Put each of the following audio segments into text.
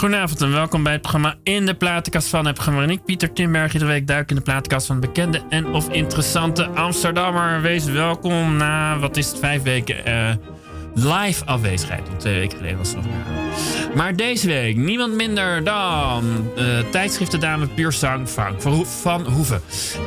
Goedenavond en welkom bij het programma In de Platenkast van programma. En ik, Pieter Timberg, iedere week duik in de platenkast van bekende en of interessante Amsterdammer. Wees welkom na, wat is het, vijf weken uh, live afwezigheid. Want twee weken geleden was het nog maar. Maar deze week niemand minder dan uh, tijdschriftendame Puur Sang Frank van Hoeven.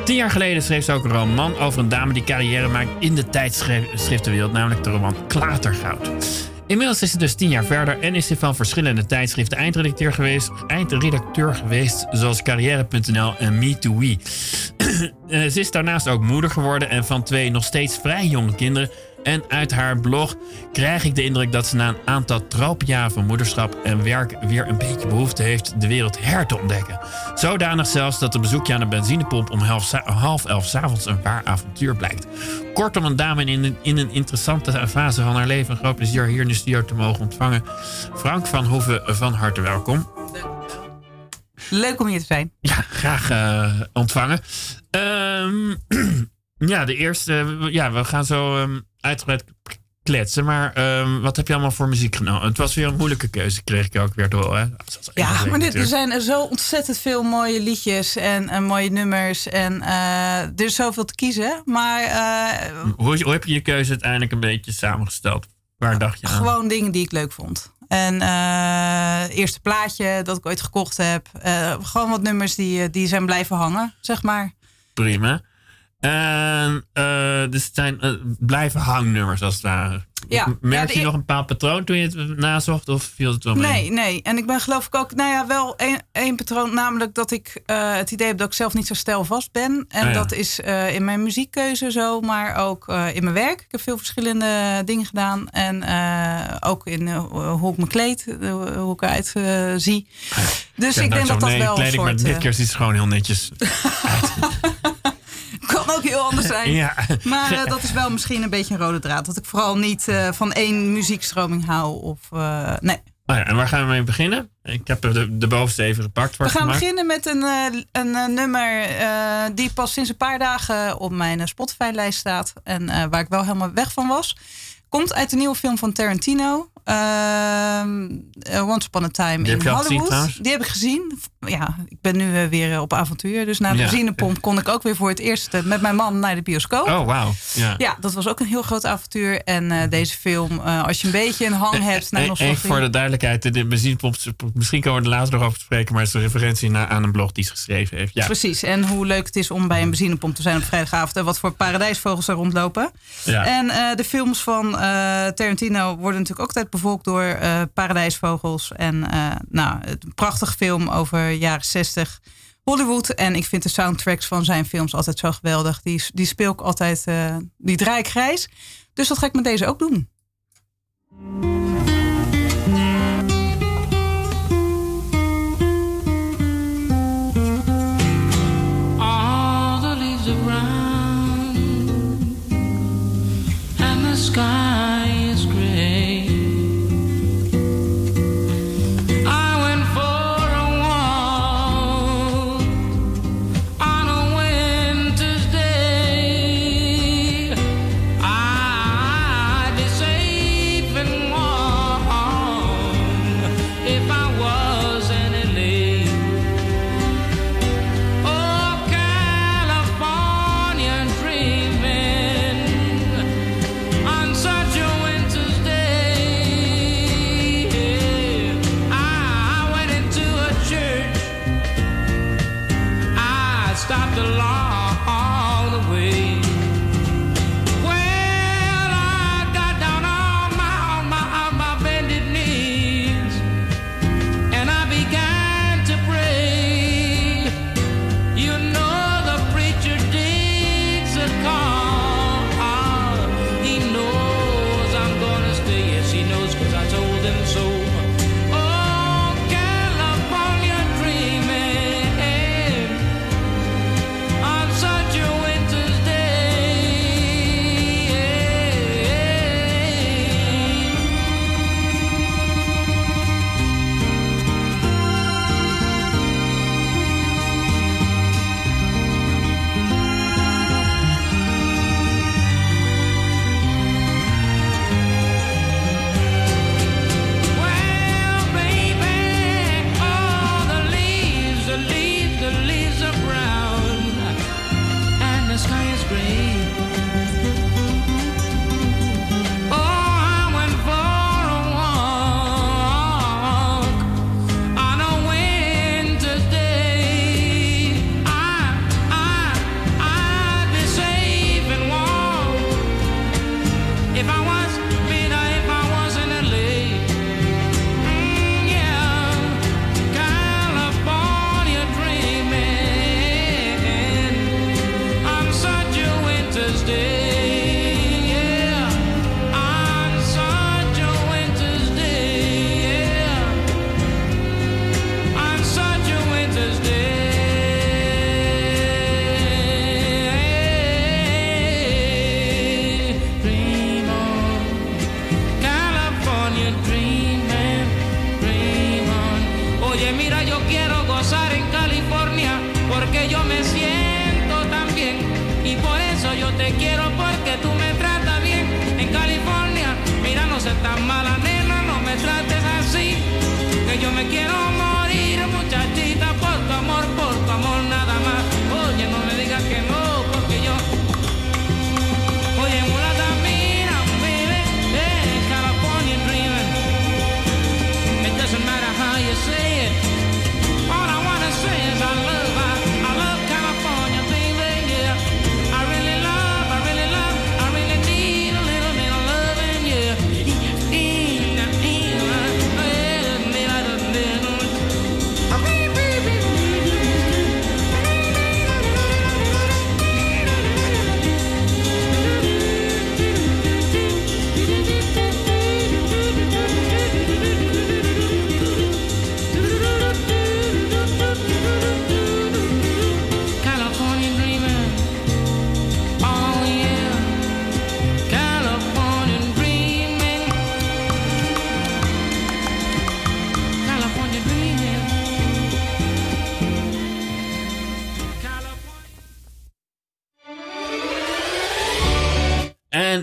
Tien jaar geleden schreef ze ook een roman over een dame die carrière maakt in de tijdschriftenwereld, namelijk de roman Klatergoud. Inmiddels is ze dus tien jaar verder en is ze van verschillende tijdschriften eindredacteur geweest, eindredacteur geweest zoals Carrière.nl en Me2We. Eh, ze is daarnaast ook moeder geworden en van twee nog steeds vrij jonge kinderen en uit haar blog krijg ik de indruk dat ze na een aantal tropenjaren van moederschap en werk weer een beetje behoefte heeft de wereld her te ontdekken. Zodanig zelfs dat een bezoekje aan de benzinepomp om half, half elf s'avonds een waar avontuur blijkt. Kortom, een dame in een, in een interessante fase van haar leven. Een groot plezier hier in de studio te mogen ontvangen. Frank van Hoeven, van harte welkom. Leuk om hier te zijn. Ja, graag uh, ontvangen. Um, ja, de eerste. Ja, we gaan zo um, uitgebreid kletsen. Maar um, wat heb je allemaal voor muziek genomen? Het was weer een moeilijke keuze, kreeg ik ook weer door. Hè? Ja, maar dit, er zijn er zo ontzettend veel mooie liedjes en, en mooie nummers. En uh, er is zoveel te kiezen. Maar, uh, hoe, hoe, heb je je keuze uiteindelijk een beetje samengesteld? Waar dacht je aan? Gewoon dingen die ik leuk vond. En uh, eerste plaatje dat ik ooit gekocht heb. gewoon wat nummers die, die zijn blijven hangen, zeg maar. Prima. En uh, dus het zijn uh, blijven hangnummers als het ware. Ja, Merk je nog een bepaald patroon toen je het nazocht of viel het wel mee? Nee, nee. En ik ben geloof ik ook, nou ja, wel één patroon. Namelijk dat ik uh, het idee heb dat ik zelf niet zo stijlvast ben. En ah, ja. dat is in mijn muziekkeuze zo, maar ook in mijn werk. Ik heb veel verschillende dingen gedaan. En ook in hoe ik me kleed, hoe ik eruit zie. Dus ik denk dat dat wel een soort... Maar dit keer ziet het gewoon heel netjes uit. kan ook heel anders zijn. Ja. Maar uh, dat is wel misschien een beetje een rode draad. Dat ik vooral niet uh, van één muziekstroming hou. Of, uh, nee. Oh ja, en waar gaan we mee beginnen? Ik heb de, de bovenste even gepakt. We gaan gemaakt. beginnen met een, een nummer die pas sinds een paar dagen op mijn Spotify-lijst staat. En waar ik wel helemaal weg van was. Komt uit de nieuwe film van Tarantino. Uh, Once Upon a Time in Hollywood. die heb ik gezien. Ja, ik ben nu uh, weer op avontuur. Dus na de ja. benzinepomp kon ik ook weer voor het eerst uh, met mijn man naar de bioscoop. Oh, wauw. Ja. ja, dat was ook een heel groot avontuur. En deze film, als je een beetje een hang hebt naar nostalgie. Even voor de duidelijkheid, de benzinepomp, misschien komen we er later nog over spreken, maar het is een referentie naar, aan een blog die ze geschreven heeft. Ja. Precies, en hoe leuk het is om bij een benzinepomp te zijn op vrijdagavond en wat voor paradijsvogels er rondlopen. Ja. En de films van Tarantino worden natuurlijk ook altijd bevolkt door paradijsvogels. En nou, een prachtige film over jaren 60 Hollywood. En ik vind de soundtracks van zijn films altijd zo geweldig. Die, die speel ik altijd, uh, die draai ik grijs. Dus dat ga ik met deze ook doen.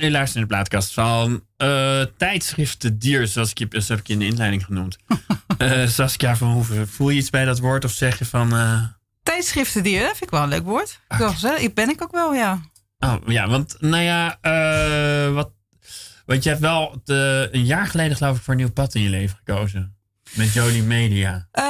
U luistert naar de plaatkast van uh, tijdschriften dier, zoals ik je, heb ik je in de inleiding genoemd. Eh Saskia van Hoeven, voel je iets bij dat woord of zeg je van... eh, Tijdschriftendier, dat vind ik wel een leuk woord. Ik wil zeggen, Ik ben ik ook wel, ja. Oh ja, want nou ja, eh, wat, want je hebt wel de, een jaar geleden geloof ik voor een nieuw pad in je leven gekozen. Met Jolie Media. Eh,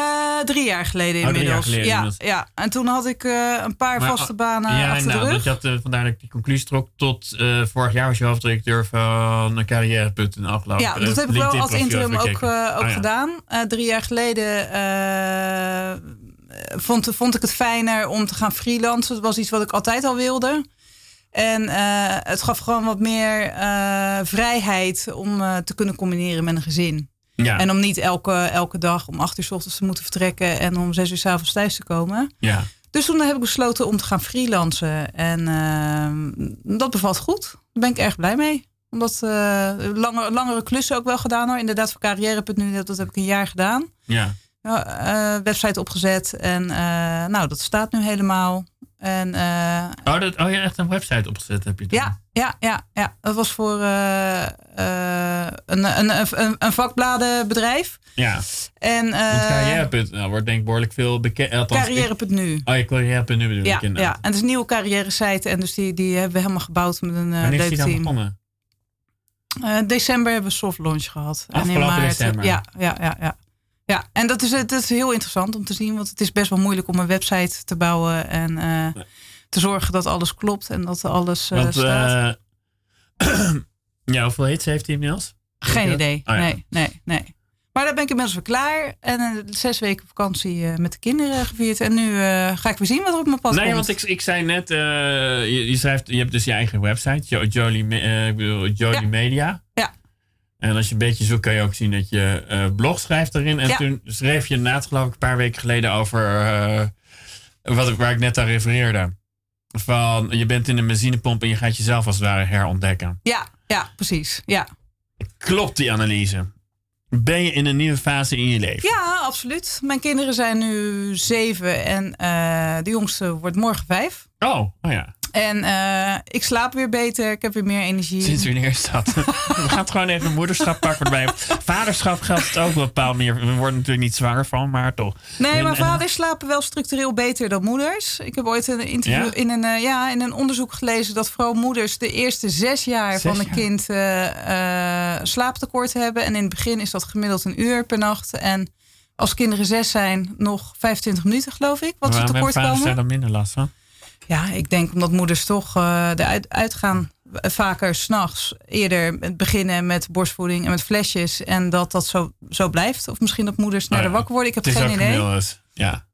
drie jaar geleden Oh, jaar inmiddels. geleden ja, inmiddels. ja, en toen had ik eh, een paar Maar, vaste oh, banen ja, achter nou, de dat rug. je had, eh, vandaar dat ik die conclusie trok. Tot vorig jaar was je hoofddirecteur van carrière.nl geloof ik. Ja, Eh, dat heb ik wel als interim ook, ook Oh, ja. gedaan. Drie jaar geleden vond, vond ik het fijner om te gaan freelancen. Dat was iets wat ik altijd al wilde. En het gaf gewoon wat meer vrijheid om te kunnen combineren met een gezin. Ja, En om niet elke, elke dag om acht uur s ochtends te moeten vertrekken en om zes uur s avonds thuis te komen. ja. Dus toen heb ik besloten om te gaan freelancen. En eh, dat bevalt goed. Daar ben ik erg blij mee. Omdat eh langer, langere klussen ook wel gedaan hoor. Inderdaad, voor carrière.nu, dat, dat heb ik een jaar gedaan. ja. Ja, eh, website opgezet. En eh, nou, dat staat nu helemaal. En eh, Oh, dat, oh, ja, echt een website opgezet heb je toen. ja, ja, ja, ja, dat was voor eh, eh, een, een, een, een vakbladenbedrijf. Ja, En eh carrière.nl wordt denk ik behoorlijk veel bekend. Carrière.nu. Oh, je carrière.nu bedoel Ja, ik ja, en het is een nieuwe carrière site. En dus die, die hebben we helemaal gebouwd met een eh, Wanneer is leuk die dan team. begonnen? December hebben we soft launch gehad. Afgelopen december. Ja, ja, ja, ja. Ja, en dat is, het is heel interessant om te zien. Want het is best wel moeilijk om een website te bouwen. En eh, te zorgen dat alles klopt. En dat alles eh, Want, staat. eh, ja, hoeveel hits heeft hij inmiddels? Geen dat? idee. Oh, ja. Nee, nee, nee. Maar daar ben ik inmiddels weer klaar. En zes weken vakantie met de kinderen gevierd. En nu ga ik weer zien wat er op mijn pad Nee, komt. want ik, ik zei net, je, je, schrijft, je hebt dus je eigen website, Jo- Jolie, Me- ik bedoel, Jolie Ja. Media. Ja. En als je een beetje zoekt, kan je ook zien dat je eh, blog schrijft erin. En Ja. toen schreef je inderdaad, geloof ik, een paar weken geleden over eh, wat, ik- waar ik net aan refereerde. Van, je bent in een benzinepomp en je gaat jezelf als het ware herontdekken. Ja, ja, precies. Ja. Klopt die analyse? Ben je in een nieuwe fase in je leven? ja, absoluut. Mijn kinderen zijn nu zeven. En eh, de jongste wordt morgen vijf. Oh, oh ja. En eh, ik slaap weer beter. Ik heb weer meer energie. Sinds wanneer is dat? We gaan het gewoon even moederschap pakken erbij. Vaderschap geldt het ook wel een bepaald meer. We worden natuurlijk niet zwanger van, maar toch. Nee, En- maar vaders slapen wel structureel beter dan moeders. Ik heb ooit een interview Ja? in, een, eh, ja, in een onderzoek gelezen dat vooral moeders de eerste zes jaar Zes van een jaar? kind eh, slaaptekort hebben. En in het begin is dat gemiddeld een uur per nacht. En als kinderen zes zijn, nog 25 minuten, geloof ik, wat ze Waarom hebben tekort vaders daar komen. dan minder last van? Ja, ik denk omdat moeders toch eh eruit uitgaan. Vaker s'nachts eerder beginnen met borstvoeding en met flesjes. En dat dat zo, zo blijft. Of misschien dat moeders sneller Oh ja. wakker worden. Ik heb Het is geen idee. Ja.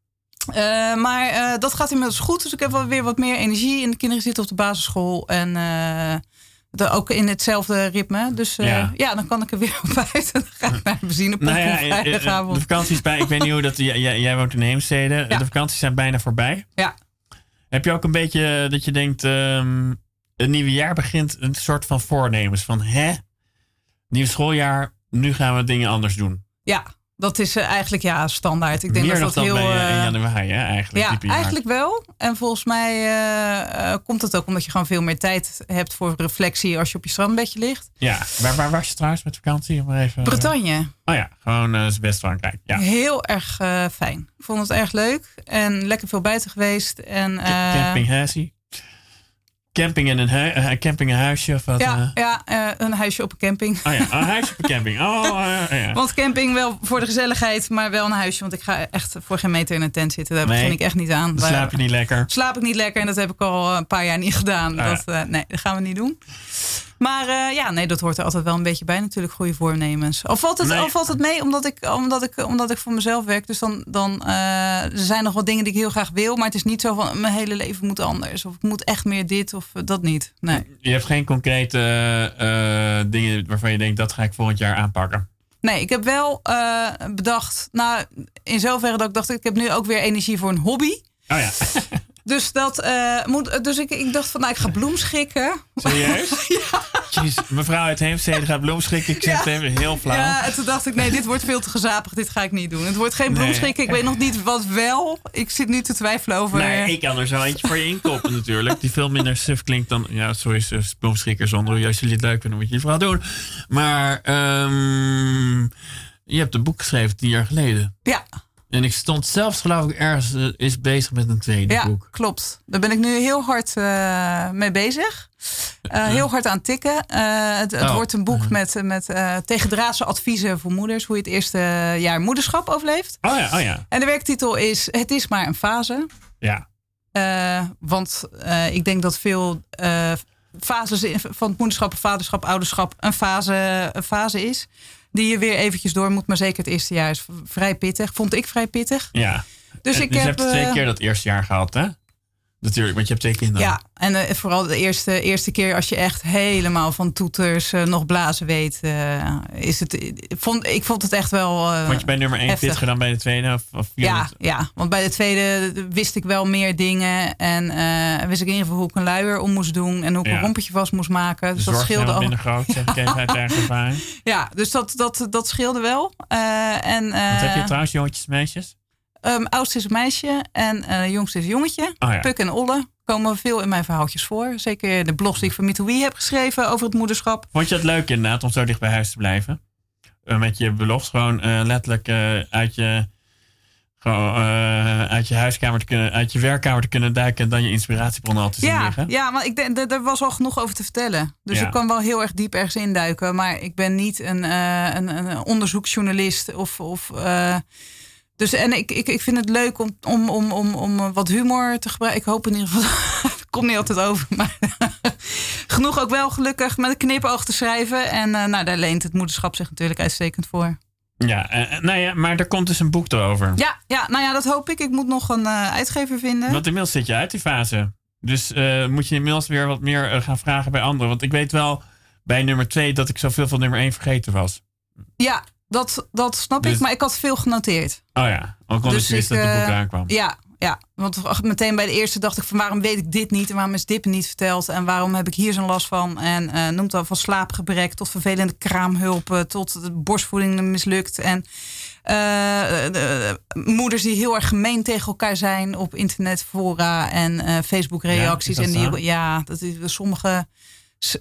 Eh, maar eh, dat gaat inmiddels goed. Dus ik heb wel weer wat meer energie. En de kinderen zitten op de basisschool. En eh, de, ook in hetzelfde ritme. Dus eh, Ja. ja. dan kan ik er weer op uit. En dan ga ik naar de benzinepomp Nou ja, eh, eh, de vakanties bij. Ik weet niet hoe dat. Jij, jij- jij woont in Heemstede. Ja. De vakanties zijn bijna voorbij. Ja. Heb je ook een beetje dat je denkt. ehm het nieuwe jaar begint een soort van voornemens. Van hè? Nieuw schooljaar. Nu gaan we dingen anders doen. Ja, dat is eh, eigenlijk ja, standaard. Ik denk Meer dat dat heel. bij, eh, in eh, januari, hè, eigenlijk. ja, eigenlijk wel. En volgens mij eh, eh, komt het ook omdat je gewoon veel meer tijd hebt voor reflectie als je op je strandbedje ligt. Ja, waar, waar was je trouwens met vakantie? Om maar even, Bretagne, Oh ja, gewoon eh West-Frankrijk. Ja. heel erg eh, fijn. Ik vond het erg leuk en lekker veel buiten geweest. En, eh, Camping Hessie. Camping in een, hui- eh, camping een huisje of wat? Ja, eh? ja eh, een huisje op een camping. Oh ja, een huisje op een camping. Oh, eh, ja. Want camping wel voor de gezelligheid, maar wel een huisje. Want ik ga echt voor geen meter in een tent zitten. Daar Nee. begin ik echt niet aan. Dan slaap je niet lekker. slaap ik niet lekker en dat heb ik al een paar jaar niet gedaan. Dat, nee, dat gaan we niet doen. Maar eh, ja, nee, dat hoort er altijd wel een beetje bij natuurlijk, goede voornemens. Of valt het, Nee. valt het mee omdat ik, omdat, ik, omdat ik voor mezelf werk. Dus dan, dan eh, er zijn nog wat dingen die ik heel graag wil. Maar het is niet zo van mijn hele leven moet anders. Of ik moet echt meer dit of dat niet. Nee, Je hebt geen concrete eh, dingen waarvan je denkt dat ga ik volgend jaar aanpakken. nee ik heb wel eh, bedacht, nou in zoverre dat ik dacht, ik heb nu ook weer energie voor een hobby. Oh ja, Dus, dat, eh, moet, dus ik, ik dacht van, nou, ik ga bloemschikken. serieus? Jeez, mevrouw uit Heemstede gaat bloemschikken. Ik zeg het even heel flauw. Ja, en toen dacht ik, nee, dit wordt veel te gezapig. Dit ga ik niet doen. Het wordt geen bloemschikken. Ik weet nog niet wat wel. Ik zit nu te twijfelen over... Nee, ik kan er zo eentje voor je inkopen natuurlijk. Die veel minder suf klinkt dan... Ja, sorry, suf, bloemschikker zonder. Als jullie het leuk vinden, moet je het vooral doen. Maar ehm, je hebt een boek geschreven tien jaar geleden. Ja, En ik stond zelfs geloof ik ergens eh, is bezig met een tweede ja boek. klopt. Daar ben ik nu heel hard eh, mee bezig. Eh, heel hard aan tikken. Het het Oh. wordt een boek met, met tegendraadse adviezen voor moeders. Hoe je het eerste jaar moederschap overleeft. Oh ja, oh ja. En de werktitel is Het is maar een fase. Ja, want ik denk dat veel fases van het moederschap, vaderschap, ouderschap een fase, een fase is. Die je weer eventjes door moet. Maar zeker het eerste jaar is vrij pittig. Vond ik vrij pittig. ja. Dus En ik je heb. hebt twee eh, keer dat eerste jaar gehad, hè? Natuurlijk, want je hebt twee kinderen. ja, en eh, vooral de eerste, eerste keer als je echt helemaal van toeters eh, nog blazen weet, eh, is het. Ik vond, ik vond het echt wel. Vond je bij nummer 1 heftig. pittiger dan bij de tweede? Of, of Ja, het- ja, want bij de tweede wist ik wel meer dingen. En wist ik in ieder geval hoe ik een luier om moest doen. En hoe ik Ja. een rompertje vast moest maken. Dus dat scheelde al. minder groot, zeg ik even uit eigen ervaring. Ja, dus dat, dat, dat scheelde wel. En, Wat heb je trouwens, jongetjes, meisjes? Ehm, oudste is een meisje en eh jongste is een jongetje. Ja. Puk en Olle komen veel in mijn verhaaltjes voor. Zeker de blogs die ik voor MeToo heb geschreven over het moederschap. Vond je het leuk inderdaad om zo dicht bij huis te blijven? Eh, met je belofte gewoon eh, letterlijk uit je... Gewoon, uit je huiskamer te kunnen, uit je werkkamer te kunnen duiken en dan je inspiratiebronnen al te zien Ja, liggen. ja, maar ik denk, er- er was al genoeg over te vertellen. Dus Ja. ik kan wel heel erg diep ergens induiken. Maar ik ben niet een, een, een onderzoeksjournalist. Of, of, dus, en ik, ik, ik vind het leuk om, om, om, om, om wat humor te gebruiken. Ik hoop in ieder geval... Het komt niet altijd over, maar genoeg ook wel gelukkig met een knipoog te schrijven. En eh, nou, daar leent het moederschap zich natuurlijk uitstekend voor. Ja, eh, nou ja, maar er komt dus een boek erover. Ja, ja, nou ja, dat hoop ik. Ik moet nog een eh, uitgever vinden. Want inmiddels zit je uit die fase. Dus eh, moet je inmiddels weer wat meer eh, gaan vragen bij anderen. Want ik weet wel bij nummer 2 dat ik zoveel van nummer 1 vergeten was. Ja, dat, dat snap Dus- ik. Maar ik had veel genoteerd. Oh ja, ook omdat Dus ik wist dat het boek eh, aankwam. Ja, ja, want meteen bij de eerste dacht ik van waarom weet ik dit niet en waarom is dit niet verteld en waarom heb ik hier zo'n last van en eh noemt dan van slaapgebrek tot vervelende kraamhulpen tot de borstvoeding mislukt en eh, de- moeders die heel erg gemeen tegen elkaar zijn op internetfora en eh, Facebook reacties Ja, en die ja dat is sommige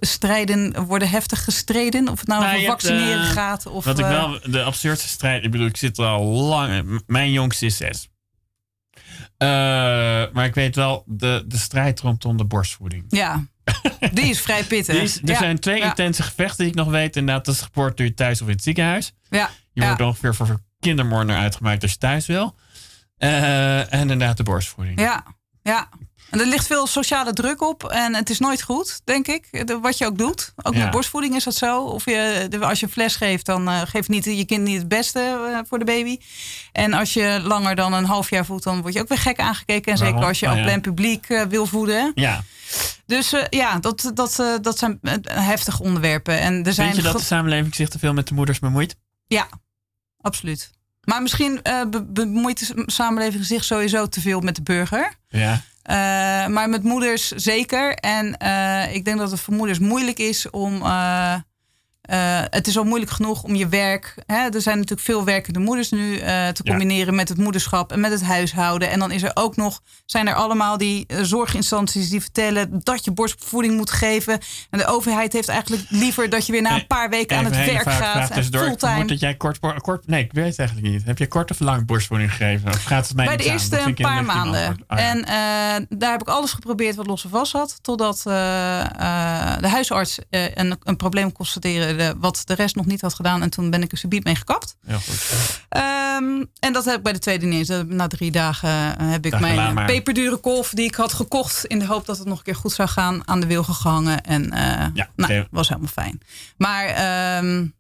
strijden worden heftig gestreden of het nou Nou, over hebt, vaccineren eh, gaat of Wat ik eh, wel, de absurdste strijd, ik bedoel, ik zit er al lang. Mijn jongste is zes. Eh, maar ik weet wel, de, de strijd rondom de borstvoeding. ja die is vrij pittig is- er Ja, zijn twee ja, intense gevechten die ik nog weet. Inderdaad, dat is je thuis of in het ziekenhuis. ja, Je wordt ongeveer voor kindermoordenaar uitgemaakt als je thuis wil. Eh, en inderdaad de borstvoeding. Ja, ja. En er ligt veel sociale druk op. En het is nooit goed, denk ik. de- Wat je ook doet. Ook Ja. met borstvoeding is dat zo. Of je, de- als je een fles geeft, dan eh, geeft niet, je kind niet het beste eh, voor de baby. En als je langer dan een half jaar voedt, dan word je ook weer gek aangekeken. En zeker als je Oh, op ja. plein publiek eh, wil voeden. Ja. Dus ja, dat, dat, dat zijn heftige onderwerpen. En er zijn Vind je dat de samenleving zich te veel met de moeders bemoeit? Ja, absoluut. Maar misschien be- bemoeit de samenleving zich sowieso te veel met de burger. Ja. Eh, maar met moeders zeker. En eh, ik denk dat het voor moeders moeilijk is om, eh, Uh, het is al moeilijk genoeg om je werk. Hè, er zijn natuurlijk veel werkende moeders nu uh, te combineren met het moederschap en met het huishouden. En dan is er ook nog, zijn er allemaal die uh, zorginstanties die vertellen dat je borstvoeding moet geven. En de overheid heeft eigenlijk liever dat je weer na een paar weken aan het werk gaat. Dus fulltime. dat jij kort, kort, nee, ik weet het eigenlijk niet. Heb je kort of lang borstvoeding gegeven? Of gaat het mij Bij de eerste een paar maanden. Oh, en daar heb ik alles geprobeerd wat los en vast had. Totdat de huisarts een, een probleem constateerde wat de rest nog niet had gedaan. En toen ben ik er subiet mee gekapt. Ja, goed. Um, en dat heb ik bij de tweede niet eens. Na drie dagen eh, heb ik mijn peperdure kolf die ik had gekocht... in de hoop dat het nog een keer goed zou gaan, aan de wilgen gehangen. En uh, ja, nou, was helemaal fijn. Maar... Um,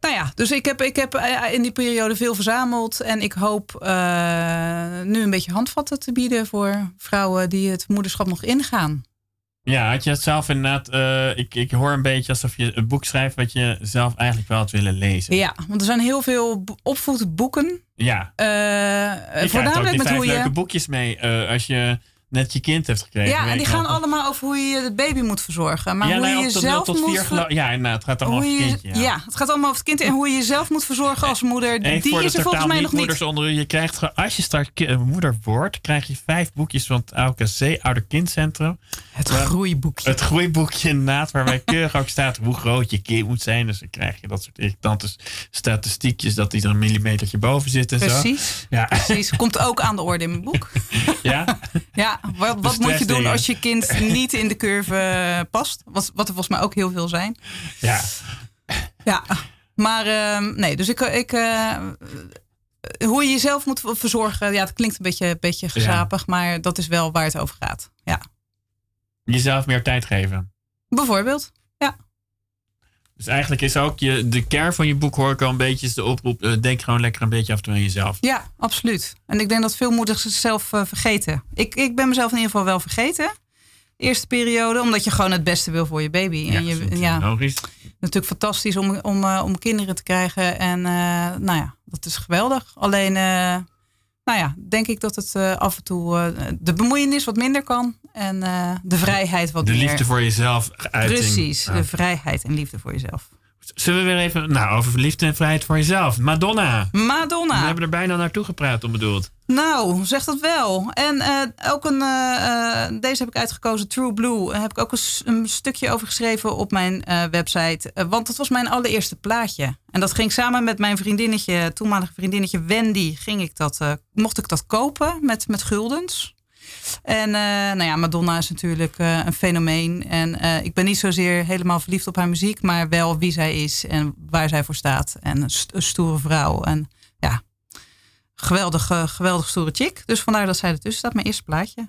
nou ja, dus ik heb, ik heb eh, in die periode veel verzameld. En ik hoop uh, nu een beetje handvatten te bieden voor vrouwen die het moederschap nog ingaan. Ja, had je het zelf inderdaad. Uh, ik, ik hoor een beetje alsof je een boek schrijft wat je zelf eigenlijk wel had willen lezen. Ja, want er zijn heel veel opvoedboeken. Ja. Uh, voornamelijk met hoe je. leuke boekjes mee. Uh, als je net je kind heeft gekregen. Ja, en die gaan allemaal over hoe je het baby moet verzorgen. Maar hoe je jezelf moet... Vier ja, inderdaad. Het gaat allemaal over het kindje. Ja. het gaat allemaal over het kind. En hoe je jezelf moet verzorgen als moeder. die is er volgens mij nog niet. Onder je krijgt, als je straks moeder wordt, krijg je vijf boekjes van het AOKC, Ouder Kindcentrum. Het groeiboekje. Het groeiboekje inderdaad, waarbij keurig ook staat hoe groot je kind moet zijn. Dus dan krijg je dat soort irritante statistiekjes dat die er een millimetertje boven zit en Precies. zo. Ja. Precies. Komt ook aan de orde in mijn boek. Ja? ja, wat, wat moet je doen als je kind niet in de curve eh, past? Wat, wat er volgens mij ook heel veel zijn. Ja. Ja, maar uh, nee, dus ik, ik uh, hoe je jezelf moet verzorgen, ja, het klinkt een beetje, beetje gezapig, maar dat is wel waar het over gaat. Ja. Jezelf meer tijd geven. Bijvoorbeeld. Dus eigenlijk is ook je, de kern van je boek hoor ik al een beetje is de oproep. Uh, denk gewoon lekker een beetje af en toe aan jezelf. Ja, absoluut. En ik denk dat veel moeders zichzelf uh, vergeten. Ik, ik ben mezelf in ieder geval wel vergeten. eerste periode, omdat je gewoon het beste wil voor je baby. Ja, en je, ja, logisch. Natuurlijk fantastisch om, om, uh, om kinderen te krijgen. En nou ja, dat is geweldig. Alleen nou ja, denk ik dat het uh, af en toe uh, de bemoeienis wat minder kan. En uh, de vrijheid wat de meer. De liefde voor jezelf. Uiting. Precies, de vrijheid en liefde voor jezelf. Zullen we weer even, nou, over liefde en vrijheid voor jezelf. Madonna. Madonna. We hebben er bijna naartoe gepraat, onbedoeld. Nou, zeg dat wel. En uh, ook een, uh, deze heb ik uitgekozen, True Blue. Daar heb ik ook een, een, stukje over geschreven op mijn website. want dat was mijn allereerste plaatje. En dat ging samen met mijn vriendinnetje, toenmalige vriendinnetje Wendy, ging ik dat, mocht ik dat kopen met, met guldens. En nou ja, Madonna is natuurlijk een fenomeen. En ik ben niet zozeer helemaal verliefd op haar muziek, maar wel wie zij is en waar zij voor staat. En een stoere vrouw. En ja, geweldig, geweldig stoere chick. Dus vandaar dat zij ertussen staat. Mijn eerste plaatje.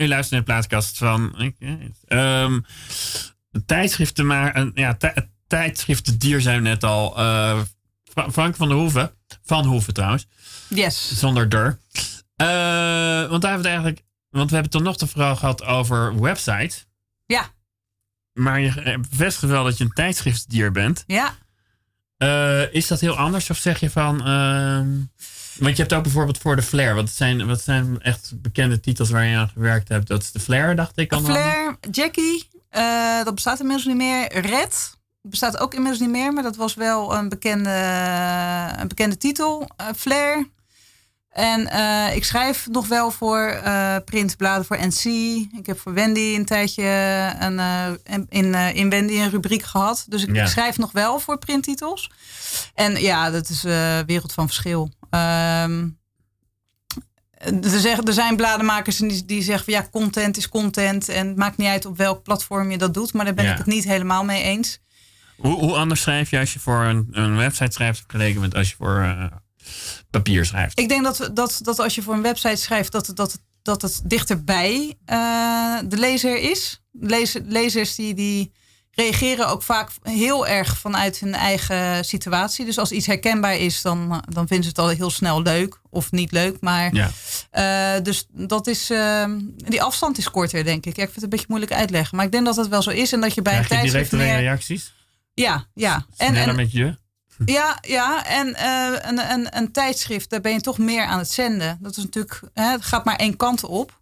U luistert naar de plaatkast van... Um, tijdschriften, maar... ja, tijdschriften dier zijn net al. Uh, Frank van der Hoeven. Van Hoeven trouwens. Yes. Zonder der. Uh, want daar hebben we het eigenlijk... Want we hebben toch nog de vraag gehad over websites. Ja. Maar je bevestigt wel dat je een tijdschriftdier bent. Ja. Uh, is dat heel anders? Of zeg je van... Uh, want je hebt ook bijvoorbeeld voor de Flair. Wat zijn, wat zijn echt bekende titels waar je aan gewerkt hebt? Dat is de Flair, dacht ik. Al Flair, Jackie. Uh, dat bestaat inmiddels niet meer. Red. Bestaat ook inmiddels niet meer. Maar dat was wel een bekende, een bekende titel. Flair. En uh, ik schrijf nog wel voor uh, printbladen voor NC. Ik heb voor Wendy een tijdje een, uh, in, in Wendy een rubriek gehad. Dus ik, schrijf nog wel voor printtitels. En ja, dat is een wereld van verschil. Um, er, er zijn bladenmakers die, die zeggen van ja, content is content. En het maakt niet uit op welk platform je dat doet. Maar daar ben ik het niet helemaal mee eens. Hoe, hoe anders schrijf je als je voor een, een website schrijft vergeleken met als je voor papier schrijft. Ik denk dat, dat, dat als je voor een website schrijft, dat, dat, dat het dichterbij uh, de lezer is. Lezer, lezers die, die reageren ook vaak heel erg vanuit hun eigen situatie. Dus als iets herkenbaar is, dan, dan vinden ze het al heel snel leuk of niet leuk. Maar ja. Uh, dus dat is, uh, die afstand is korter, denk ik. ik vind het een beetje moeilijk uitleggen. Maar ik denk dat het wel zo is. En dat je bij Krijg een tijdschrift. Direct meer... reacties? Ja, ja. En, en met je? Ja, ja. en uh, een, een, een, tijdschrift, daar ben je toch meer aan het zenden. Dat is natuurlijk, hè, het gaat maar één kant op.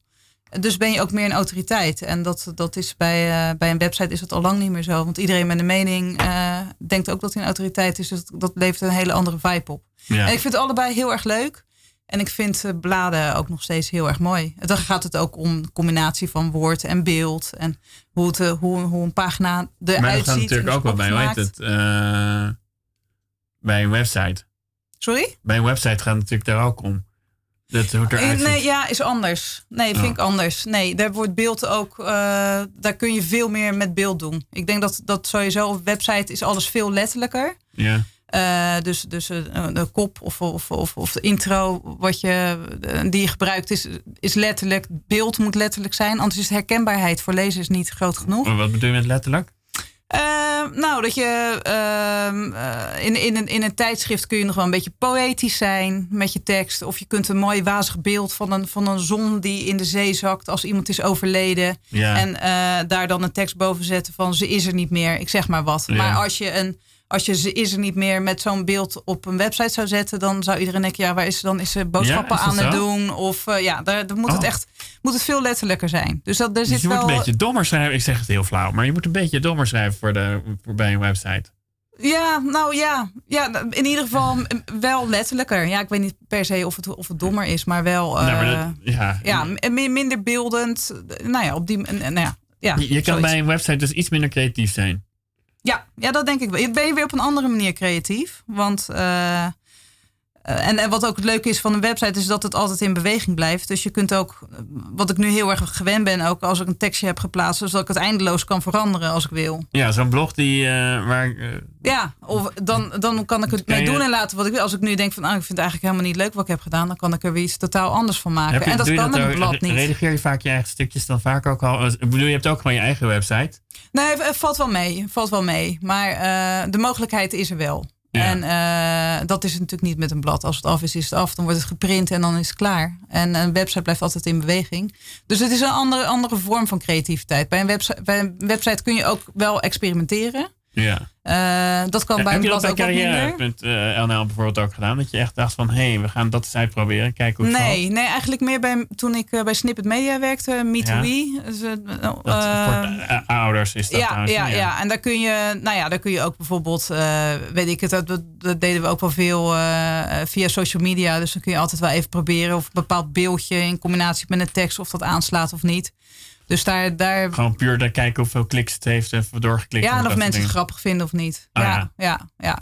Dus ben je ook meer een autoriteit. En dat, dat is bij, uh, bij een website is het al lang niet meer zo. Want iedereen met een mening uh, denkt ook dat hij een autoriteit is. Dus dat levert een hele andere vibe op. Ja. En ik vind het allebei heel erg leuk. En ik vind bladen ook nog steeds heel erg mooi. Dan gaat het ook om combinatie van woord en beeld. En hoe, het, hoe, hoe een pagina eruit maar ziet. Maar natuurlijk ook wel bij, hoe heet het? bij een website. Sorry? Bij een website gaat het natuurlijk daar ook om. Dat, het nee, ja, is anders. Nee, vind oh. ik anders. Nee, daar wordt beeld ook, uh, daar kun je veel meer met beeld doen. Ik denk dat, dat sowieso op website is alles veel letterlijker. Ja. Uh, dus dus de kop of, of, of, of de intro wat je, die je gebruikt is, is letterlijk. Beeld moet letterlijk zijn, anders is de herkenbaarheid voor lezers niet groot genoeg. Wat bedoel je met letterlijk? Uh, nou, dat je uh, in, in, een, in een tijdschrift kun je nog wel een beetje poëtisch zijn met je tekst. Of je kunt een mooi wazig beeld van een, van een zon die in de zee zakt als iemand is overleden. Ja. En uh, daar dan een tekst boven zetten van ze is er niet meer. Ik zeg maar wat. Ja. Maar als je een als je ze is er niet meer met zo'n beeld op een website zou zetten, dan zou iedereen denken, ja, waar is ze dan? Is ze boodschappen ja, aan het doen? Of uh, ja, daar, daar moet het oh. echt moet het veel letterlijker zijn. Dus dat, er dus zit je wel... moet een beetje dommer schrijven. Ik zeg het heel flauw, maar je moet een beetje dommer schrijven voor de, voor bij een website. Ja, nou ja. ja, in ieder geval wel letterlijker. Ja, ik weet niet per se of het, of het dommer is, maar wel uh, nou, maar dat, ja. ja, minder beeldend. Nou ja, op die. Nou ja, ja, je, je kan bij een website dus iets minder creatief zijn. Ja, ja, dat denk ik wel. Ben je weer op een andere manier creatief. Want uh, en, en, wat ook het leuke is van een website is dat het altijd in beweging blijft. Dus je kunt ook, wat ik nu heel erg gewend ben, ook als ik een tekstje heb geplaatst, zodat ik het eindeloos kan veranderen als ik wil. Ja, zo'n blog die uh, waar. Uh, ja, of dan, dan kan ik het mee doen en laten wat ik wil. Als ik nu denk van, ah, ik vind het eigenlijk helemaal niet leuk wat ik heb gedaan, dan kan ik er weer iets totaal anders van maken. Je, en dat kan met een blad niet. Redigeer je vaak je eigen stukjes dan vaak ook al? Ik bedoel, je hebt ook gewoon je eigen website. Nee, het valt wel mee. Valt wel mee. Maar de mogelijkheid is er wel. En uh, dat is natuurlijk niet met een blad. Als het af is, is het af. Dan wordt het geprint en dan is het klaar. En een website blijft altijd in beweging. Dus het is een andere, andere vorm van creativiteit. Bij een website kun je ook wel experimenteren. Ja. Uh, dat kan bij een blad ook Heb je dat bij carrière.nl bijvoorbeeld ook gedaan? Dat je echt dacht van, hé, hey, we gaan dat eens uitproberen. Kijken hoe het nee, valt. Nee, eigenlijk meer bij, toen ik uh, bij Snippet Media werkte, Me ja. We. Dus, uh, dat, voor ouders is dat ja, ja, ja, en daar kun je, nou ja, daar kun je ook bijvoorbeeld, weet ik het, dat, dat, deden we ook wel veel via social media. Dus dan kun je altijd wel even proberen of een bepaald beeldje in combinatie met een tekst, of dat aanslaat of niet. Dus daar, daar... Gewoon puur daar kijken hoeveel kliks het heeft en doorgeklikt. Ja, en of mensen het grappig vinden of niet. Ah, ja, ja, ja,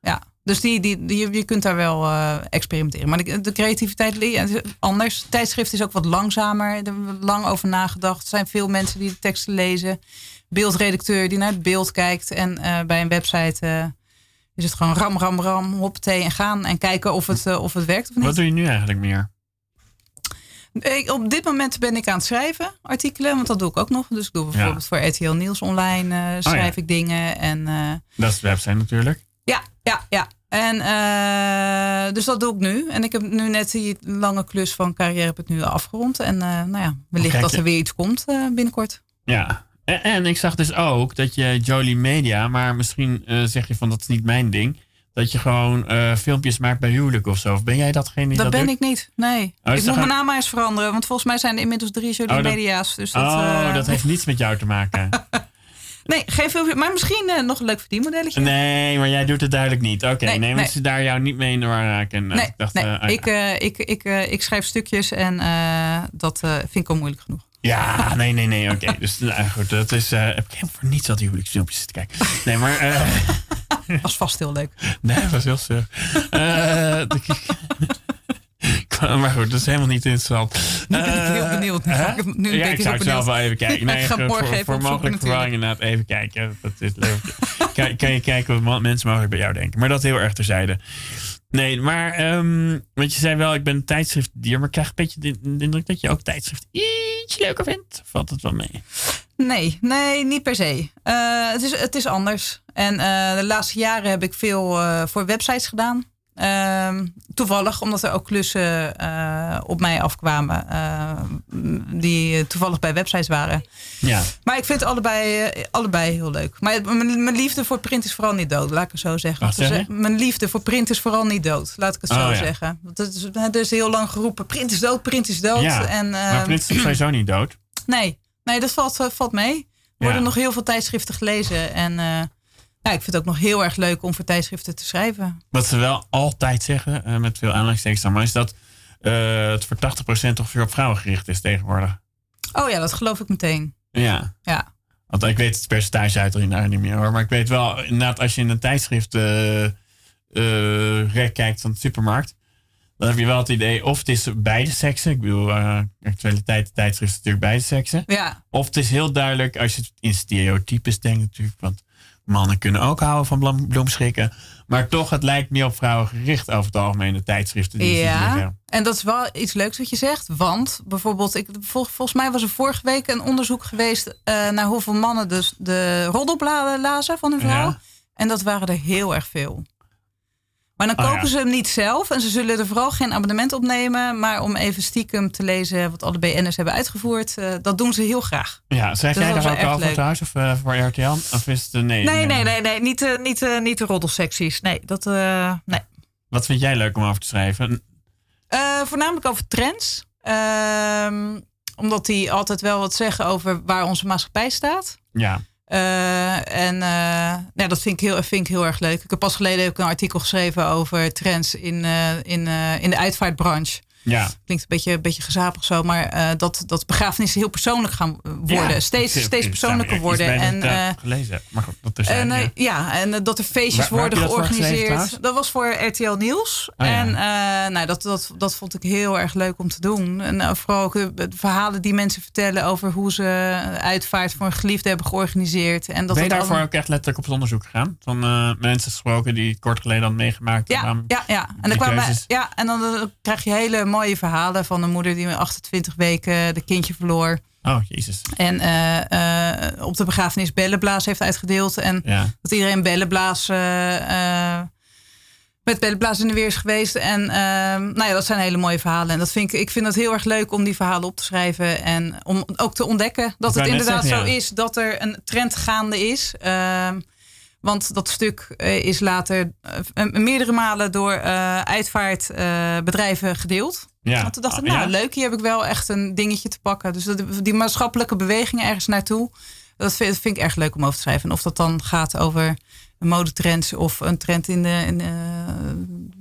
ja, Dus die, die, die, je kunt daar wel uh, experimenteren. Maar de, de creativiteit is anders. Tijdschrift is ook wat langzamer. Er hebben lang over nagedacht. Er zijn veel mensen die de teksten lezen. Beeldredacteur die naar het beeld kijkt. En uh, bij een website uh, is het gewoon ram, ram, ram, hoppatee en gaan. En kijken of het, of het werkt of niet. Wat doe je nu eigenlijk meer? Ik, op dit moment ben ik aan het schrijven, artikelen, want dat doe ik ook nog. Dus ik doe bijvoorbeeld voor RTL Nieuws online uh, schrijf oh, ik dingen. En, uh, dat is de website natuurlijk. Ja, ja, ja. En uh, dus dat doe ik nu. En ik heb nu net die lange klus van carrière heb ik nu afgerond. En nou ja, wellicht dat er weer iets komt binnenkort. Ja, en, en, ik zag dus ook dat je Jolie Media, maar misschien zeg je van dat is niet mijn ding dat je gewoon uh, filmpjes maakt bij huwelijk of zo. Of ben jij datgene die dat, dat ben ik niet, nee. Oh, ik moet mijn naam maar eens veranderen. Want volgens mij zijn er inmiddels drie Jolie oh, Media's. Dus dat, oh, uh... dat heeft niets met jou te maken. nee, geen filmpje. Maar misschien uh, nog een leuk verdienmodelletje. Nee, maar jij doet het duidelijk niet. Oké, okay, nee, nee, ze daar jou niet mee in de war raken. Nee, ik, dacht, nee. Oh, ik, ik, ik, ik schrijf stukjes en dat vind ik al moeilijk genoeg. Ja, nee, nee, nee. Oké, dus nou, goed, dat is. Heb ik voor niets al die huwelijksfilmpjes te kijken. Nee, maar. Was vast heel leuk. Nee, dat was heel suf. Uh, maar goed, dat is helemaal niet interessant. Nu ben ik heel benieuwd. Nu ga ik, nu ja, ik zou het zelf wel even kijken. Nee, ik ga morgen voor, even voor mogelijke verwarring inderdaad even kijken. Dat is leuk. kan, kan je kijken wat mensen mogelijk bij jou denken. Maar dat heel erg terzijde. Nee, maar um, want je zei wel, ik ben een tijdschriftdier, maar ik krijg een beetje de, indruk dat je ook tijdschrift iets leuker vindt. Valt het wel mee? Nee, nee, niet per se. Uh, het, is, het is anders. En uh, de laatste jaren heb ik veel uh, voor websites gedaan. Ehm, toevallig, omdat er ook klussen uh, op mij afkwamen. Die toevallig bij websites waren. Ja. Maar ik vind allebei, allebei heel leuk. Maar mijn, liefde voor print is vooral niet dood, laat ik het zo zeggen. Mijn liefde voor print is vooral niet dood, laat ik het zo oh, zeggen. Is, er is heel lang geroepen: print is dood, print is dood. Ja. En, maar ehm, print is sowieso niet dood. Nee, nee dat valt, valt mee. Er worden nog heel veel tijdschriften gelezen. En ja, ik vind het ook nog heel erg leuk om voor tijdschriften te schrijven. Wat ze wel altijd zeggen, uh, met veel aanleidingstekens dan, maar is dat uh, het voor 80% ongeveer op vrouwen gericht is tegenwoordig. Oh ja, dat geloof ik meteen. Ja. ja. Want ik weet het percentage uit erin niet meer hoor. Maar ik weet wel, inderdaad, als je in een tijdschrift uh, kijkt van de supermarkt, dan heb je wel het idee of het is beide seksen. Ik bedoel, uh, actualiteit, tijdschrift is natuurlijk beide seksen. Ja. Of het is heel duidelijk als je in stereotypes denkt natuurlijk. Want Mannen kunnen ook houden van bloemschikken. Maar toch, het lijkt meer op vrouwen gericht over het algemeen, de tijdschriften. Die ja, en dat is wel iets leuks wat je zegt. Want bijvoorbeeld, ik, volgens mij was er vorige week een onderzoek geweest uh, naar hoeveel mannen dus de roddelbladen lazen van hun vrouw. En dat waren er heel erg veel. Maar dan oh, kopen ze hem niet zelf en ze zullen er vooral geen abonnement op nemen. Maar om even stiekem te lezen wat alle BN'ers hebben uitgevoerd, uh, dat doen ze heel graag. Ja, schrijf jij daar ook al voor thuis of uh, voor RTL? Of is het, uh, nee, nee, nee, nee, nee, niet, niet, niet de roddelsecties. Nee, dat, nee. Wat vind jij leuk om over te schrijven? voornamelijk over trends. Ehm, omdat die altijd wel wat zeggen over waar onze maatschappij staat. Ja. Uh, en ja, dat vind ik, heel, vind ik heel erg leuk. Ik heb pas geleden ook een artikel geschreven over trends in, uh, in, in de uitvaartbranche. Ja. Klinkt een beetje, een beetje gezapig zo, maar uh, dat, dat begrafenissen heel persoonlijk gaan worden. Ja, steeds, steeds persoonlijker worden. En, uh, gelezen, maar goed, dat is en, uh, ja. en dat er feestjes waar, worden georganiseerd. Dat, was voor RTL Nieuws. Oh, en nou, dat, dat, dat vond ik heel erg leuk om te doen. En vooral ook de verhalen die mensen vertellen over hoe ze uitvaart voor een geliefde hebben georganiseerd. En dat ben je daarvoor ook echt letterlijk op het onderzoek gegaan? Van mensen gesproken die kort geleden hadden meegemaakt? Ja, ja, ja. En dan, kwamen, ja, en dan krijg je hele mooie verhalen van een moeder die met 28 weken de kindje verloor. Oh, jezus. En uh, uh, op de begrafenis bellenblaas heeft uitgedeeld. En ja. dat iedereen bellenblaas... Uh, met bellenblaas in de weer is geweest. En nou ja, dat zijn hele mooie verhalen. En dat vind ik, ik vind het heel erg leuk om die verhalen op te schrijven. En om ook te ontdekken dat het inderdaad zo is dat er een trend gaande is. Want dat stuk is later meerdere malen door uitvaartbedrijven gedeeld. Ja. Want toen dacht ik, nou leuk, hier heb ik wel echt een dingetje te pakken. Dus die maatschappelijke beweging ergens naartoe, dat vind, vind, ik erg leuk om over te schrijven. En of dat dan gaat over modetrends of een trend in de, in de,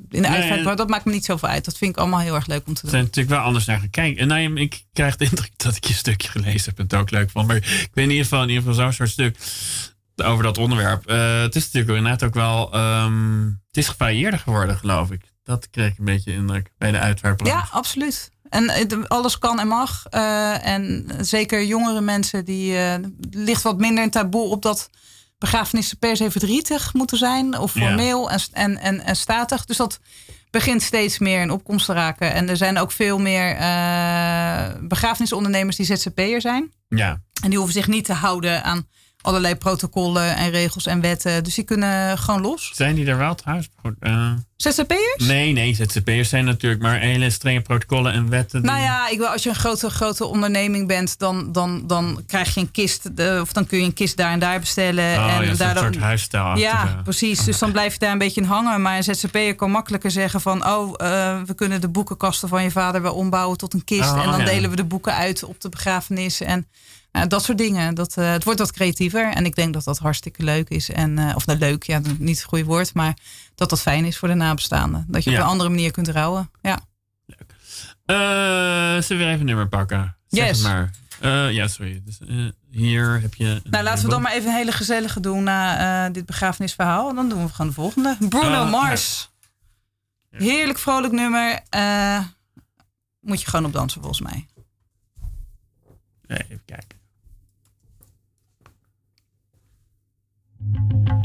in de uitvaart, maar dat maakt me niet zoveel uit. Dat vind ik allemaal heel erg leuk om te doen. Er zijn natuurlijk wel anders naar gekeken. En nou, ik krijg de indruk dat ik je stukje gelezen heb en het ook leuk vond. Maar ik weet in ieder geval, in ieder geval zo'n soort stuk over dat onderwerp. Uh, het is natuurlijk inderdaad ook wel, um, het is gevarieerder geworden, geloof ik. Dat kreeg ik een beetje indruk bij de uitvaartbranche. Ja, absoluut. En alles kan en mag. Uh, en zeker jongere mensen, die uh, ligt wat minder een taboe op dat begrafenissen per se verdrietig moeten zijn. Of formeel en, en, en, en statig. Dus dat begint steeds meer in opkomst te raken. En er zijn ook veel meer begrafenisondernemers die ZZP'er zijn. Ja. En die hoeven zich niet te houden aan allerlei protocollen en regels en wetten. Dus die kunnen gewoon los. Zijn die er wel trouwens? Uh... ZZP'ers? Nee, nee, ZZP'ers zijn natuurlijk maar hele strenge protocollen en wetten. Nou ja, ik wil, als je een grote, grote onderneming bent, dan, dan, dan krijg je een kist. De, of dan kun je een kist daar en daar bestellen. Oh, en ja, daar een soort huisstijl. Ja, precies. Dus dan blijf je daar een beetje in hangen. Maar een ZZP'er kan makkelijker zeggen van... oh, uh, we kunnen de boekenkasten van je vader wel ombouwen tot een kist. Oh, en dan ja. delen we de boeken uit op de begrafenis. En uh, dat soort dingen. Dat, uh, het wordt wat creatiever. En ik denk dat dat hartstikke leuk is. En, uh, of nou leuk, ja, niet het goede woord. Maar dat dat fijn is voor de nabestaanden. Dat je ja. op een andere manier kunt rouwen. Ja. Leuk. zullen we weer even een nummer pakken? Zeg yes. maar. ja, sorry. Dus, hier heb je. Nou, laten we dan maar even een hele gezellige doen na dit begrafenisverhaal. En dan doen we gewoon de volgende. Bruno Mars. Ja. Heerlijk vrolijk nummer. moet je gewoon op dansen volgens mij. Even kijken. Thank you.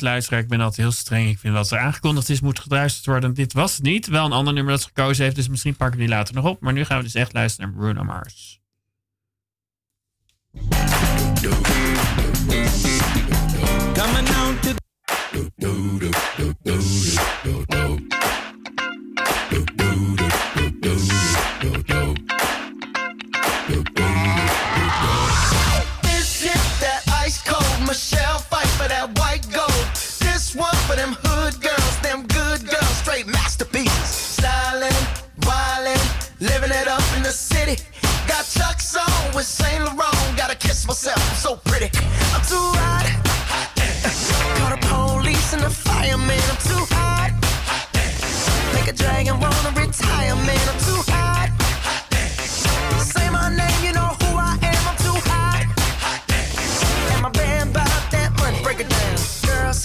Beste ik ben altijd heel streng. Ik vind wat er aangekondigd is, moet geluisterd worden. Dit was het niet. Wel een ander nummer dat ze gekozen heeft, dus misschien pakken we die later nog op. Maar nu gaan we dus echt luisteren naar Bruno Mars. One for them hood girls, them good girls, straight masterpieces. Styling, wildin', living it up in the city. Got Chuck's on with Saint Laurent. Gotta kiss myself, I'm so pretty. I'm too hot. Call the police and the fireman. I'm too hot. Make a dragon wanna retire, man. I'm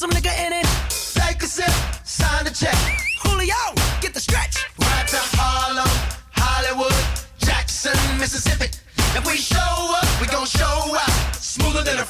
some nigga in it. Take a sip, sign the check. Julio, get the stretch. Right to Harlem, Hollywood, Jackson, Mississippi. If we show up, we gon' show up. Smoother than a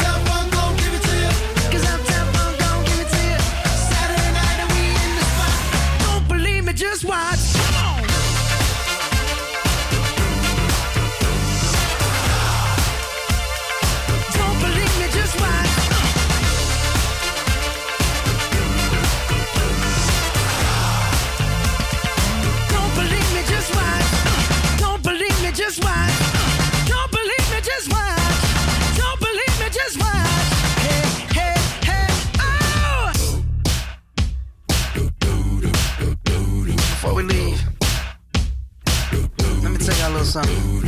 something.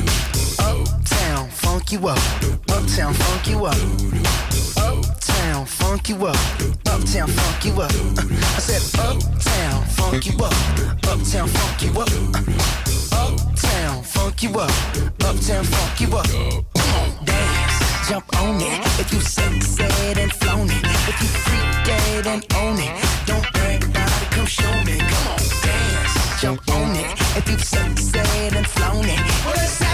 Uptown, funk you up. Uptown, funk you up. Uptown, funk you up. Uptown, funk you up. I said, Uptown, funk you up. Uptown, funk you up. Uptown, funk you up. Uptown, funk you up. Come on, dance, jump on it. If you sunset and flown it, if you freak dead and own it, don't brag about it. Come show me. Jump on it. If you've sunset and flown it,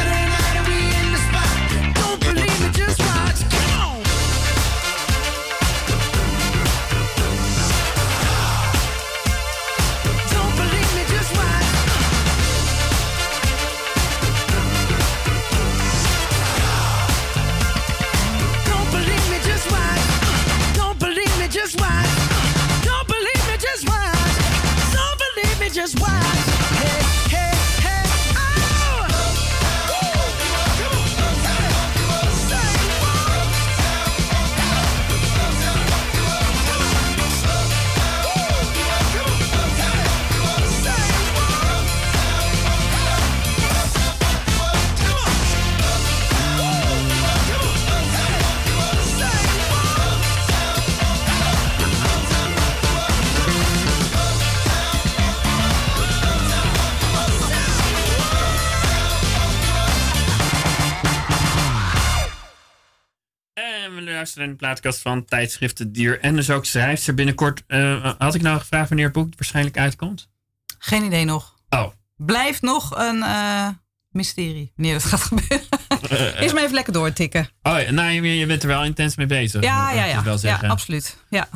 luisteren in de plaatkast van tijdschriften Dier. En dus ook schrijfster binnenkort. eh, had ik nou gevraagd wanneer het boek waarschijnlijk uitkomt? Geen idee nog. Oh. Blijft nog een eh, mysterie wanneer dat gaat gebeuren. Eerst maar even lekker doortikken. Oh, ja, nou, je, je bent er wel intens mee bezig. Ja, ja, dus ja. Wel Ja, absoluut. Ja,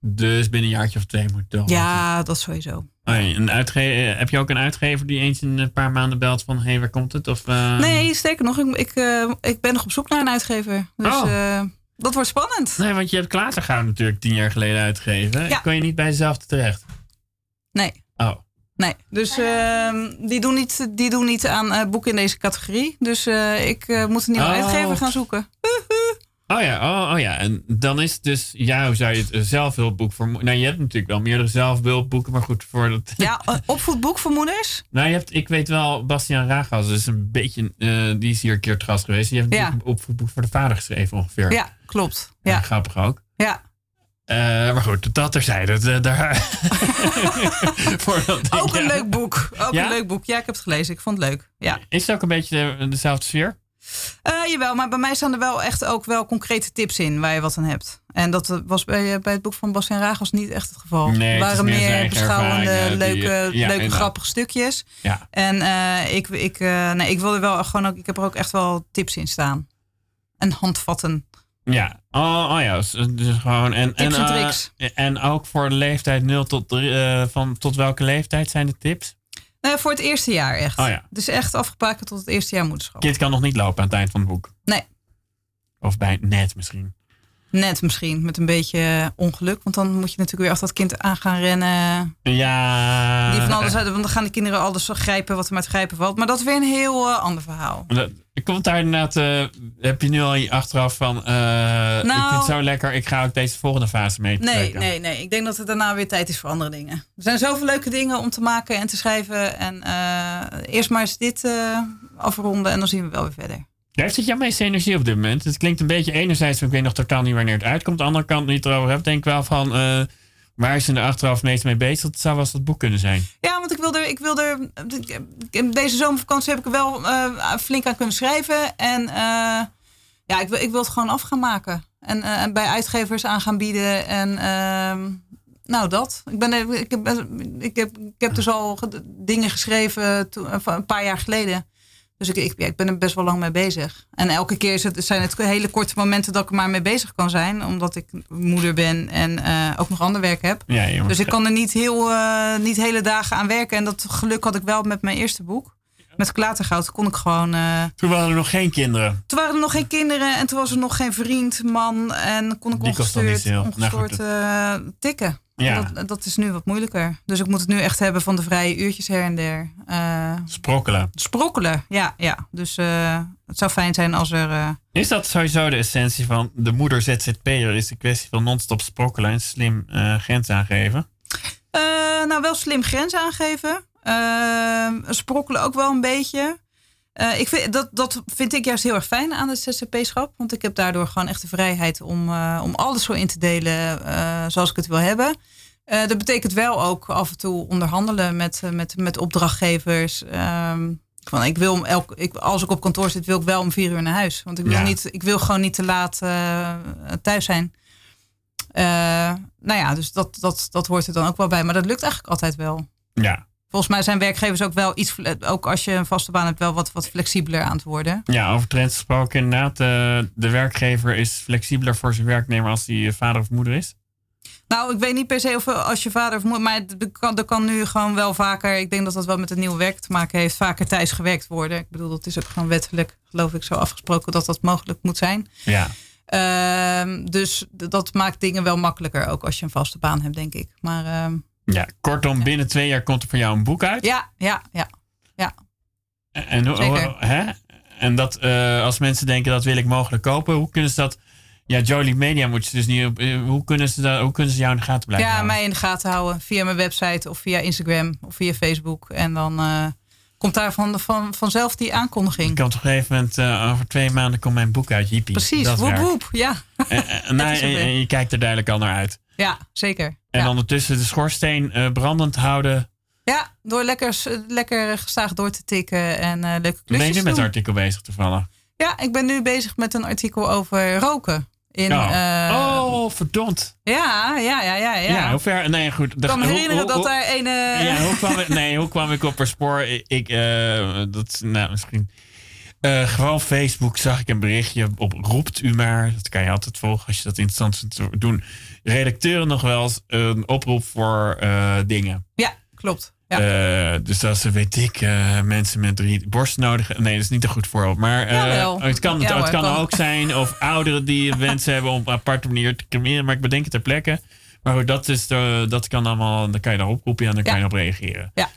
Dus binnen een jaartje of twee moet het ja dat sowieso. Oh, een eh, heb je ook een uitgever die eens in een paar maanden belt van... hé, hey, waar komt het? Of, Nee, sterker nog, ik, ik, ik ben nog op zoek naar een uitgever. Dus Oh. Dat wordt spannend. Nee, want je hebt Klatergoud natuurlijk tien jaar geleden uitgegeven. Ja. Kon je niet bij jezelf terecht? Nee. Oh. Nee, dus ehm, die, doen niet, die doen niet aan eh, boeken in deze categorie. Dus eh, ik eh, moet een nieuwe Oh. uitgever gaan zoeken. Oh ja, oh, oh ja. En dan is het dus, ja, hoe zou je het een zelfhulpboek voor... Nou, je hebt natuurlijk wel meerdere zelfhulpboeken, maar goed, voor dat... Ja, een opvoedboek voor moeders. Nou, je hebt, ik weet wel, Bastiaan Ragas is een beetje, eh, die is hier een keer gast geweest. Die heeft Ja. een opvoedboek voor de vader geschreven ongeveer. Ja, klopt. Ja, Ja, grappig ook. ja. Eh, maar goed, dat terzijde. Dat, daar... Ook een ja. leuk boek. Ook Ja? een leuk boek. Ja, ik heb het gelezen. Ik vond het leuk. Ja. Is het ook een beetje de- dezelfde sfeer? Eh, jawel, maar bij mij staan er wel echt ook wel concrete tips in waar je wat aan hebt. En dat was bij, eh, bij het boek van Bas en Ragels niet echt het geval. Nee, het waren meer beschouwende, leuke, ja, leuke grappige stukjes. Ja. En eh, ik, ik, nee, ik wilde wel gewoon ook, ik heb er ook echt wel tips in staan. En handvatten. Ja, oh, oh ja, dus, dus gewoon. En, Tips en tricks. en ook voor de leeftijd 0 tot 3, van tot welke leeftijd zijn de tips? Eh, voor het eerste jaar echt. Oh ja. Dus echt afgebakend tot het eerste jaar moederschap. Kind kan nog niet lopen aan het eind van het boek. Nee. Of bij net misschien. Net misschien, met een beetje eh, ongeluk. Want dan moet je natuurlijk weer achter dat kind aan gaan rennen. Ja. Die van alles uit, want dan gaan de kinderen alles grijpen wat er maar te grijpen valt. Maar dat is weer een heel eh, ander verhaal. Dat- Komt daar inderdaad, eh, heb je nu al je achteraf van, eh, ik vind het zo lekker, ik ga ook deze volgende fase mee Nou- Nee, trekken. nee, nee. Ik denk dat het daarna weer tijd is voor andere dingen. Er zijn zoveel leuke dingen om te maken en te schrijven. En eh, eerst maar eens dit afronden en dan zien we wel weer verder. Daar zit jouw meeste energie op dit moment. Het klinkt een beetje enerzijds, ik weet nog totaal niet wanneer het uitkomt. De andere kant, niet erover hebt, denk ik wel van, waar is je er achteraf meest mee bezig? Dat zou wel dat boek kunnen zijn. Ja, want ik wil er, ik wil er deze zomervakantie heb ik er wel eh, flink aan kunnen schrijven. En eh, ja, ik wil, ik wil het gewoon af gaan maken. En eh, bij uitgevers aan gaan bieden. En ehm, nou, dat. Ik, ben, ik, heb, ik, heb, ik heb dus al ge- dingen geschreven van een paar jaar geleden. Dus ik, ik, ben er best wel lang mee bezig. En elke keer is het, zijn het hele korte momenten dat ik er maar mee bezig kan zijn. Omdat ik moeder ben en eh, ook nog ander werk heb. Ja, jongens. Dus ik kan er niet, heel, eh, niet hele dagen aan werken. En dat geluk had ik wel met mijn eerste boek. Met Klatergoud kon ik gewoon... eh, Toen waren er nog geen kinderen. toen waren er nog geen kinderen en toen was er nog geen vriend, man. En kon ik Die niet ongestuurd. Nou, ongestoord eh, tikken. Ja. Dat, dat is nu wat moeilijker. Dus ik moet het nu echt hebben van de vrije uurtjes her en der. Eh, Sprokkelen. sprokkelen, ja. ja. Dus eh, het zou fijn zijn als er... eh, Is dat sowieso de essentie van de moeder ZZP'er? Is de kwestie van non-stop sprokkelen en slim grens aangeven? Nou, wel slim grenzen aangeven. Sprokkelen ook wel een beetje. Eh, ik vind, dat, dat vind ik juist heel erg fijn aan het zzp-schap. Want ik heb daardoor gewoon echt de vrijheid om, eh, om alles zo in te delen eh, zoals ik het wil hebben. Dat betekent wel ook af en toe onderhandelen met, met, met opdrachtgevers. Ehm, van, ik wil elk, ik, als ik op kantoor zit, wil ik wel om vier uur naar huis. Want ik wil, Ja. niet, ik wil gewoon niet te laat thuis zijn. Nou ja, dus dat, dat, dat hoort er dan ook wel bij. Maar dat lukt eigenlijk altijd wel. Ja. Volgens mij zijn werkgevers ook wel iets, fle- ook als je een vaste baan hebt, wel wat, wat flexibeler aan het worden. Ja, over trends gesproken inderdaad. eh, de werkgever is flexibeler voor zijn werknemer als hij vader of moeder is. Nou, ik weet niet per se of als je vader of moeder, maar er kan, er kan nu gewoon wel vaker, ik denk dat dat wel met het nieuwe werk te maken heeft, vaker thuis gewerkt worden. Ik bedoel, dat is ook gewoon wettelijk, geloof ik, zo afgesproken dat dat mogelijk moet zijn. Ja. Ehm, dus dat maakt dingen wel makkelijker, ook als je een vaste baan hebt, denk ik. Maar ehm, ja. Kortom, binnen twee jaar komt er voor jou een boek uit. ja, ja, ja. En, en Zeker. hoe- hè? En dat eh, als mensen denken dat wil ik mogelijk kopen, hoe kunnen ze dat? Ja, Jolie Media moet je dus niet op. eh, Hoe kunnen ze, dat, hoe kunnen ze jou in de gaten blijven? Ja, houden? mij in de gaten houden via mijn website of via Instagram of via Facebook. En dan eh, komt daar van, van, vanzelf die Ik aankondiging. kan op een gegeven moment, over twee maanden komt mijn boek uit, Jippie. Precies, woep werkt. woep. Ja, En, en, en- zover. en je kijkt er duidelijk al naar uit. ja zeker. En ja. ondertussen de schoorsteen eh, brandend houden. Ja, door lekker, s- lekker gestaag door te tikken en eh, leuke Ben je klusjes nu met doen. artikel bezig toevallig? Ja, ik ben nu bezig met een artikel over roken. In, oh. eh, oh, verdomd. ja, ja, ja, ja. Ja, ja. hoe ver? Nee, goed. ik kan me herinneren hoe- dat hoe- daar een... eh, Ja, hoe kwam ik, nee, hoe kwam ik op haar spoor? Ik, ik, eh, dat, nou, misschien. Eh, gewoon Facebook zag ik een berichtje op roept u maar. Dat kan je altijd volgen als je dat interessant vindt doen. Redacteuren nog wel eens een oproep voor eh, dingen. ja, klopt. Ja. Eh, dus als ze, weet ik, eh, mensen met drie borsten nodig. Nee, dat is niet een goed voorbeeld. Maar Jawel. het kan, Ja het, kan ook zijn. Of ouderen die wensen hebben om op een aparte manier te cremeren. Maar ik bedenk het ter plekke. Maar goed, dat, is de, dat kan allemaal. Dan kan je daarop roepen en dan kan je op reageren. Ja.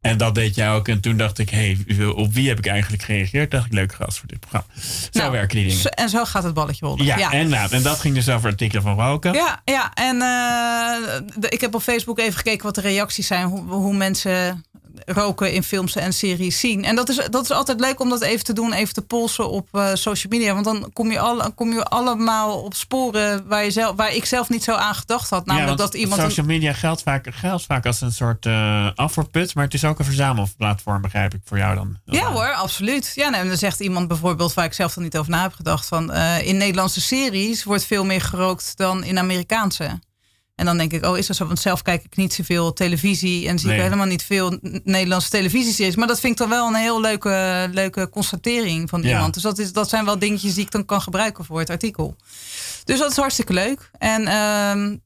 En dat deed jij ook. En toen dacht ik, hé, hey, op wie heb ik eigenlijk gereageerd? Dacht ik, leuk gast voor dit programma. Zo Nou, werken die dingen. en zo gaat het balletje rollen. ja, ja. En, nou, en dat ging dus over artikelen van roken. Ja, ja. en eh, de- ik heb op Facebook even gekeken wat de reacties zijn. Hoe, hoe mensen roken in films en series zien. En dat is, dat is altijd leuk om dat even te doen, even te polsen op eh, social media. Want dan kom je, alle, kom je allemaal op sporen waar, je zelf, waar ik zelf niet zo aan gedacht had. Namelijk ja, dat iemand. social media geldt vaak, geldt vaak als een soort eh afvoerput. Maar het is ook een verzamelplatform, begrijp ik, voor jou dan. Ja hoor, absoluut. Ja, nee, en dan zegt iemand bijvoorbeeld waar ik zelf er niet over na heb gedacht. Van, eh, in Nederlandse series wordt veel meer gerookt dan in Amerikaanse. En dan denk ik, oh is dat zo? Want zelf kijk ik niet zoveel televisie en zie Nee. ik helemaal niet veel Nederlandse televisieseries. Maar dat vind ik dan wel een heel leuke, leuke constatering van Ja. iemand. Dus dat, is, dat zijn wel dingetjes die ik dan kan gebruiken voor het artikel. Dus dat is hartstikke leuk. En ehm,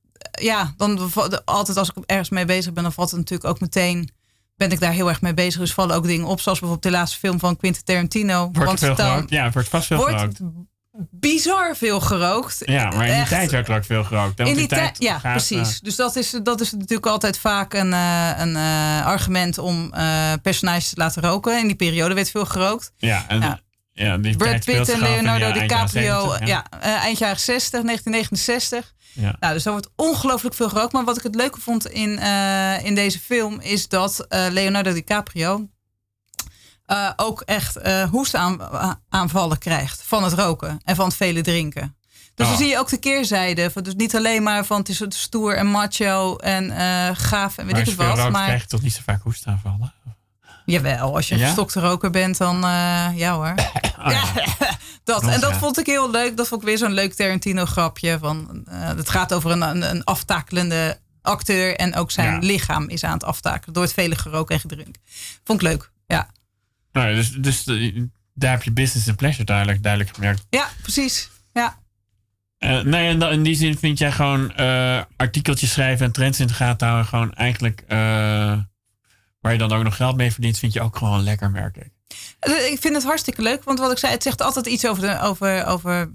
ja, dan altijd als ik ergens mee bezig ben, dan valt het natuurlijk ook meteen. Ben ik daar heel erg mee bezig. Dus vallen ook dingen op. Zoals bijvoorbeeld de laatste film van Quentin Tarantino. Wordt Want veel dan? Ja, het wordt vast veel wordt. Bizar veel gerookt. Ja, maar in die Echt. tijd werd er ook veel gerookt. hè? In die tijd, ja, gaat, precies. eh, Dus dat is, dat is natuurlijk altijd vaak een, eh, een eh, argument om personages te laten roken. In die periode werd veel gerookt. ja, en, Ja. ja. die Brad Pitt en Leonardo eind DiCaprio. 70, ja, eind jaren 60, 1969. Ja. Nou, dus daar wordt ongelooflijk veel gerookt. Maar wat ik het leuke vond in, in deze film is dat Leonardo DiCaprio eh, ook echt eh hoestaanvallen krijgt van het roken en van het vele drinken. Dus dan Oh. zie je ook de keerzijde. Van, dus niet alleen maar van het is stoer en macho en eh, gaaf en weet ik het wat. rookt, Maar krijg je toch niet zo vaak hoestaanvallen? jawel, als je een Ja? verstokte roker bent, dan eh, ja hoor. Oh, ja. Dat. En dat vond ik heel leuk. Dat vond ik weer zo'n leuk Tarantino grapje. Van, eh, het gaat over een, een, een aftakelende acteur. En ook zijn Ja. lichaam is aan het aftakelen. Door het vele gerook en gedrink. Vond ik leuk. Ja, Nou, dus dus eh, daar heb je business en pleasure duidelijk, duidelijk gemerkt. ja precies. Ja. Eh, nee, en in die zin vind jij gewoon eh, artikeltjes schrijven en trends in de gaten houden. Gewoon eigenlijk waar je dan ook nog geld mee verdient, vind je ook gewoon lekker, merk ik. Ik vind het hartstikke leuk. Want wat ik zei, het zegt altijd iets over, de, over, over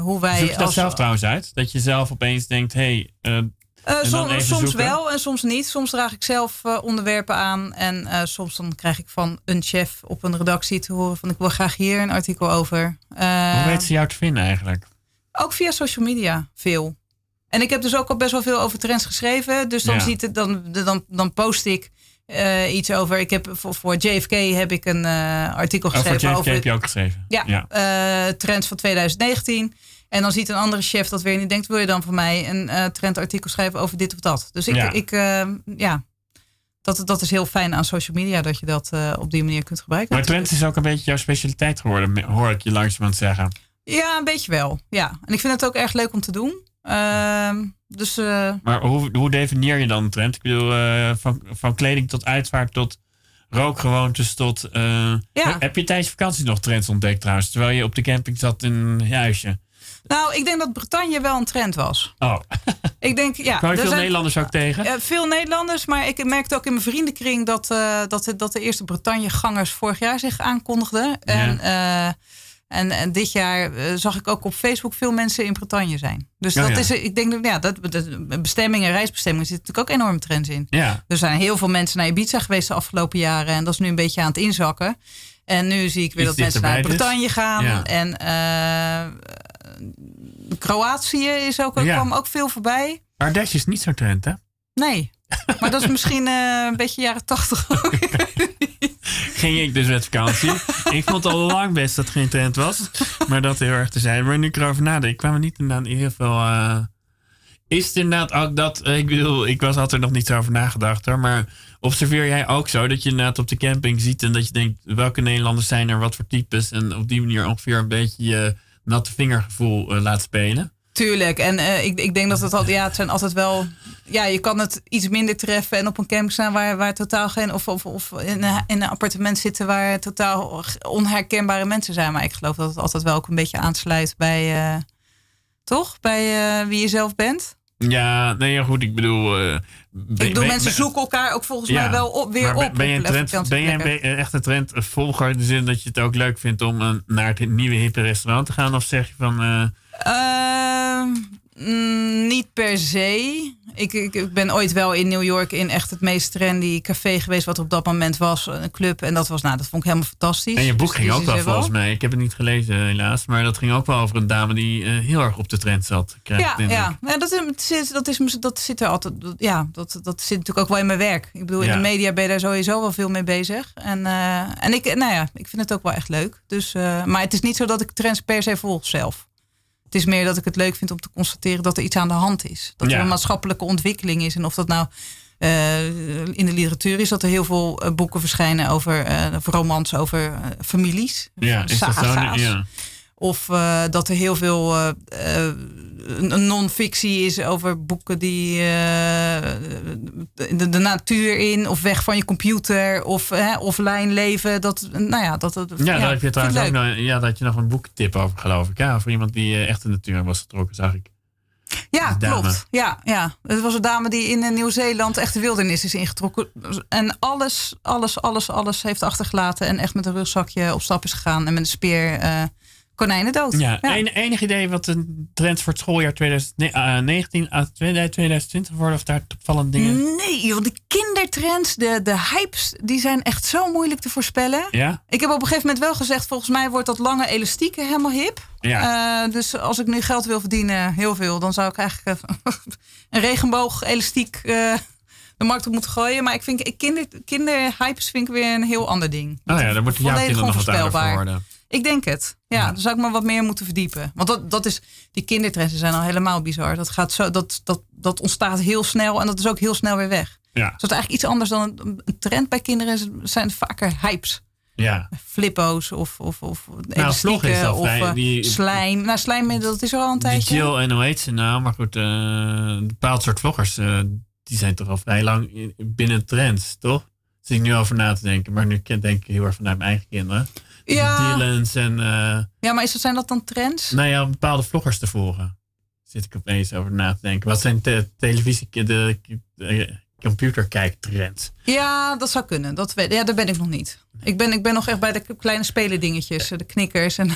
hoe wij... Zoek je dat als, zelf trouwens uit? Dat je zelf opeens denkt, hé, hey, eh, som- soms zoeken? wel en soms niet. Soms draag ik zelf eh, onderwerpen aan. En eh, soms dan krijg ik van een chef op een redactie te horen van ik wil graag hier een artikel over. Hoe weet ze jou te vinden eigenlijk? Ook via social media veel. En ik heb dus ook al best wel veel over trends geschreven. Dus dan, Ja. ziet het, dan, dan, dan post ik iets over. Ik heb voor, voor JFK heb ik een artikel Oh, voor geschreven JFK over heb je ook geschreven. ja, ja. trends van 2019. En dan ziet een andere chef dat weer en die denkt: wil je dan voor mij een eh, trendartikel schrijven over dit of dat? Dus ik, Ja. ik eh, ja, dat, dat is heel fijn aan social media dat je dat eh, op die manier kunt gebruiken. Maar trends is ook een beetje jouw specialiteit geworden, hoor ik je langzamerhand zeggen. Ja, een beetje wel. Ja, en ik vind het ook erg leuk om te doen. Ehm, dus Maar hoe, hoe definieer je dan een trend? Ik bedoel, van, van kleding tot uitvaart tot rookgewoontes tot... Ja. Heb je tijdens vakantie nog trends ontdekt trouwens? Terwijl je op de camping zat in een huisje. Nou, ik denk dat Bretagne wel een trend was. Oh, Ik denk, ja. kwam je er veel zijn- Nederlanders ook tegen? Eh, veel Nederlanders, maar ik merkte ook in mijn vriendenkring dat, eh, dat, de- dat de eerste Bretagne-gangers vorig jaar zich aankondigden. En, eh, en, en dit jaar zag ik ook op Facebook veel mensen in Bretagne zijn. Dus dat ja. is, ik denk dat ja, dat, dat bestemmingen, reisbestemmingen zitten natuurlijk ook enorm trends in. Ja. Er zijn heel veel mensen naar Ibiza geweest de afgelopen jaren en dat is nu een beetje aan het inzakken. En nu zie ik weer Iets dat mensen naar. Bretagne gaan. Ja. En Kroatië is ook, er Ja. kwam ook veel voorbij. Ardèche is niet zo'n trend, hè? Nee, maar dat is misschien eh, een beetje jaren tachtig. Ging ik dus met vakantie. ik vond al lang best dat het geen trend was. Maar dat heel erg te zijn. Maar nu ik erover nadenk, kwam er niet inderdaad heel veel... eh, is het inderdaad ook dat... eh, ik bedoel, ik was had er nog niet zo over nagedacht hoor. Maar observeer jij ook zo dat je inderdaad op de camping ziet... en dat je denkt, welke Nederlanders zijn er, wat voor types... en op die manier ongeveer een beetje je natte vingergevoel eh, laat spelen? Tuurlijk. En eh, ik, ik denk dat het altijd, ja, het zijn altijd wel. Ja, je kan het iets minder treffen en op een camping staan waar, waar totaal geen. Of, of, of in, een, in een appartement zitten waar totaal onherkenbare mensen zijn. Maar ik geloof dat het altijd wel ook een beetje aansluit bij. eh, toch? Bij wie je zelf bent. Ja, nee, ja, goed. Ik bedoel... ben- ik bedoel, mensen ben- zoeken elkaar ook volgens Ja, mij wel op, weer ben- op. Ben je, een trend, ben je echt een trendvolger in de zin dat je het ook leuk vindt om eh, naar het nieuwe hippe restaurant te gaan? Of zeg je van, eh, Ehm, mm, niet per se. Ik, ik, ik ben ooit wel in New York in echt het meest trendy café geweest wat er op dat moment was. Een club. En dat was, nou, dat vond ik helemaal fantastisch. en je boek Dus ging ook wel volgens mij. Ik heb het niet gelezen helaas, maar dat ging ook wel over een dame die eh, heel erg op de trend zat. ik Ja, ja. ja dat, is- zit, dat, is, dat zit er altijd. dat- Ja, dat, dat zit natuurlijk ook wel in mijn werk. Ik bedoel, Ja. in de media ben je daar sowieso wel veel mee bezig. En, eh, en ik, nou ja, ik vind het ook wel echt leuk. Dus, eh, maar het is niet zo dat ik trends per se volg zelf. Het is meer dat ik het leuk vind om te constateren dat er iets aan de hand is. Dat Ja. er een maatschappelijke ontwikkeling is. En of dat nou eh, in de literatuur is, dat er heel veel eh, boeken verschijnen over of romans over families. Ja, is dat zo? saga's. Ja. Of dat er heel veel een non-fictie is over boeken die eh, de, de natuur in, of weg van je computer, of hè, offline leven. Dat, nou ja, dat, dat, Ja, daar heb je trouwens ook nog, ja, had je nog een boektip over, geloof ik. Ja, voor iemand die eh, echt in de natuur was getrokken, zag ik. Ja, klopt. Ja, ja. Het was een dame die in eh, Nieuw-Zeeland echt de wildernis is ingetrokken. En alles, alles, alles, alles heeft achtergelaten. En echt met een rugzakje op stap is gegaan. En met een speer konijnen dood. Ja, een- enig idee wat een trend voor het schooljaar 2019 à 2020 worden? Of daar opvallende dingen? Nee, want de kindertrends, de, de hypes, die zijn echt zo moeilijk te voorspellen. Ja? Ik heb op een gegeven moment wel gezegd, volgens mij wordt dat lange elastieke helemaal hip. Ja. Eh, dus als ik nu geld wil verdienen, heel veel, dan zou ik eigenlijk eh, een regenboog elastiek eh, de markt op moeten gooien. Maar ik vind kinder, kinderhypes vind ik weer een heel ander ding. Oh ja, daar moet jouw kinderen nog wat voor worden. Ik denk het. Ja, dan zou ik me wat meer moeten verdiepen. Want dat, dat is, die kindertrends zijn al helemaal bizar. Dat, gaat zo, dat, dat, dat ontstaat heel snel en dat is ook heel snel weer weg. Ja, Dus dat is eigenlijk iets anders dan een, een trend bij kinderen. zijn vaker hypes. ja. Flippo's of, of, of vlog elastieken is dat of vrij- eh, die- slijm. Nou, slijm, dat is er al een tijdje. Jill en hoe heet ze nou? Maar goed, eh, een bepaald soort vloggers, eh, die zijn toch al vrij lang in- binnen trends, toch? Zit ik nu over na te denken, maar nu denk ik heel erg vanuit mijn eigen kinderen. Ja. Dylan's en, eh, Ja, maar is zijn dat dan trends? nou ja, bepaalde vloggers te volgen. Zit ik opeens over na te denken. Wat zijn te- televisie, de, de computerkijktrends? Ja, dat zou kunnen. Dat weet, ja, daar ben ik nog niet. Ik ben, ik ben nog echt bij de kleine spelendingetjes, de knikkers. En,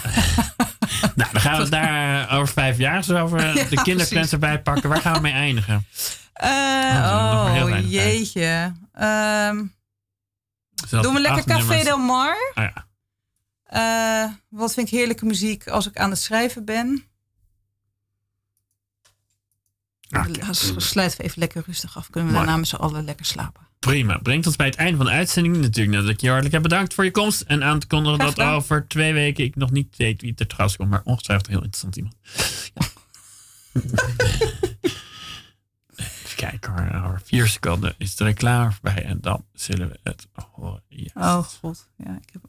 Nou, dan gaan we daar over vijf jaar zo over Ja, de kindertrends erbij pakken. Waar gaan we mee eindigen? Eh, Oh, jeetje. Dat doen we lekker Café? Del Mar? Ah, ja. Eh, wat vind ik heerlijke muziek als ik aan het schrijven ben? Dan sluiten we even lekker rustig af. Kunnen we daarna met z'n allen lekker slapen. Prima. Brengt ons bij het einde van de uitzending. Natuurlijk dat ik je hartelijk heb bedankt voor je komst. En aan te kondigen dat over twee weken ik nog niet weet wie er trouwens komt. Maar ongetwijfeld een heel interessant iemand. Ja. Even kijken hoor. Over vier seconden is de reclame voorbij. En dan zullen we het horen. Yes. Oh god. Ja, ik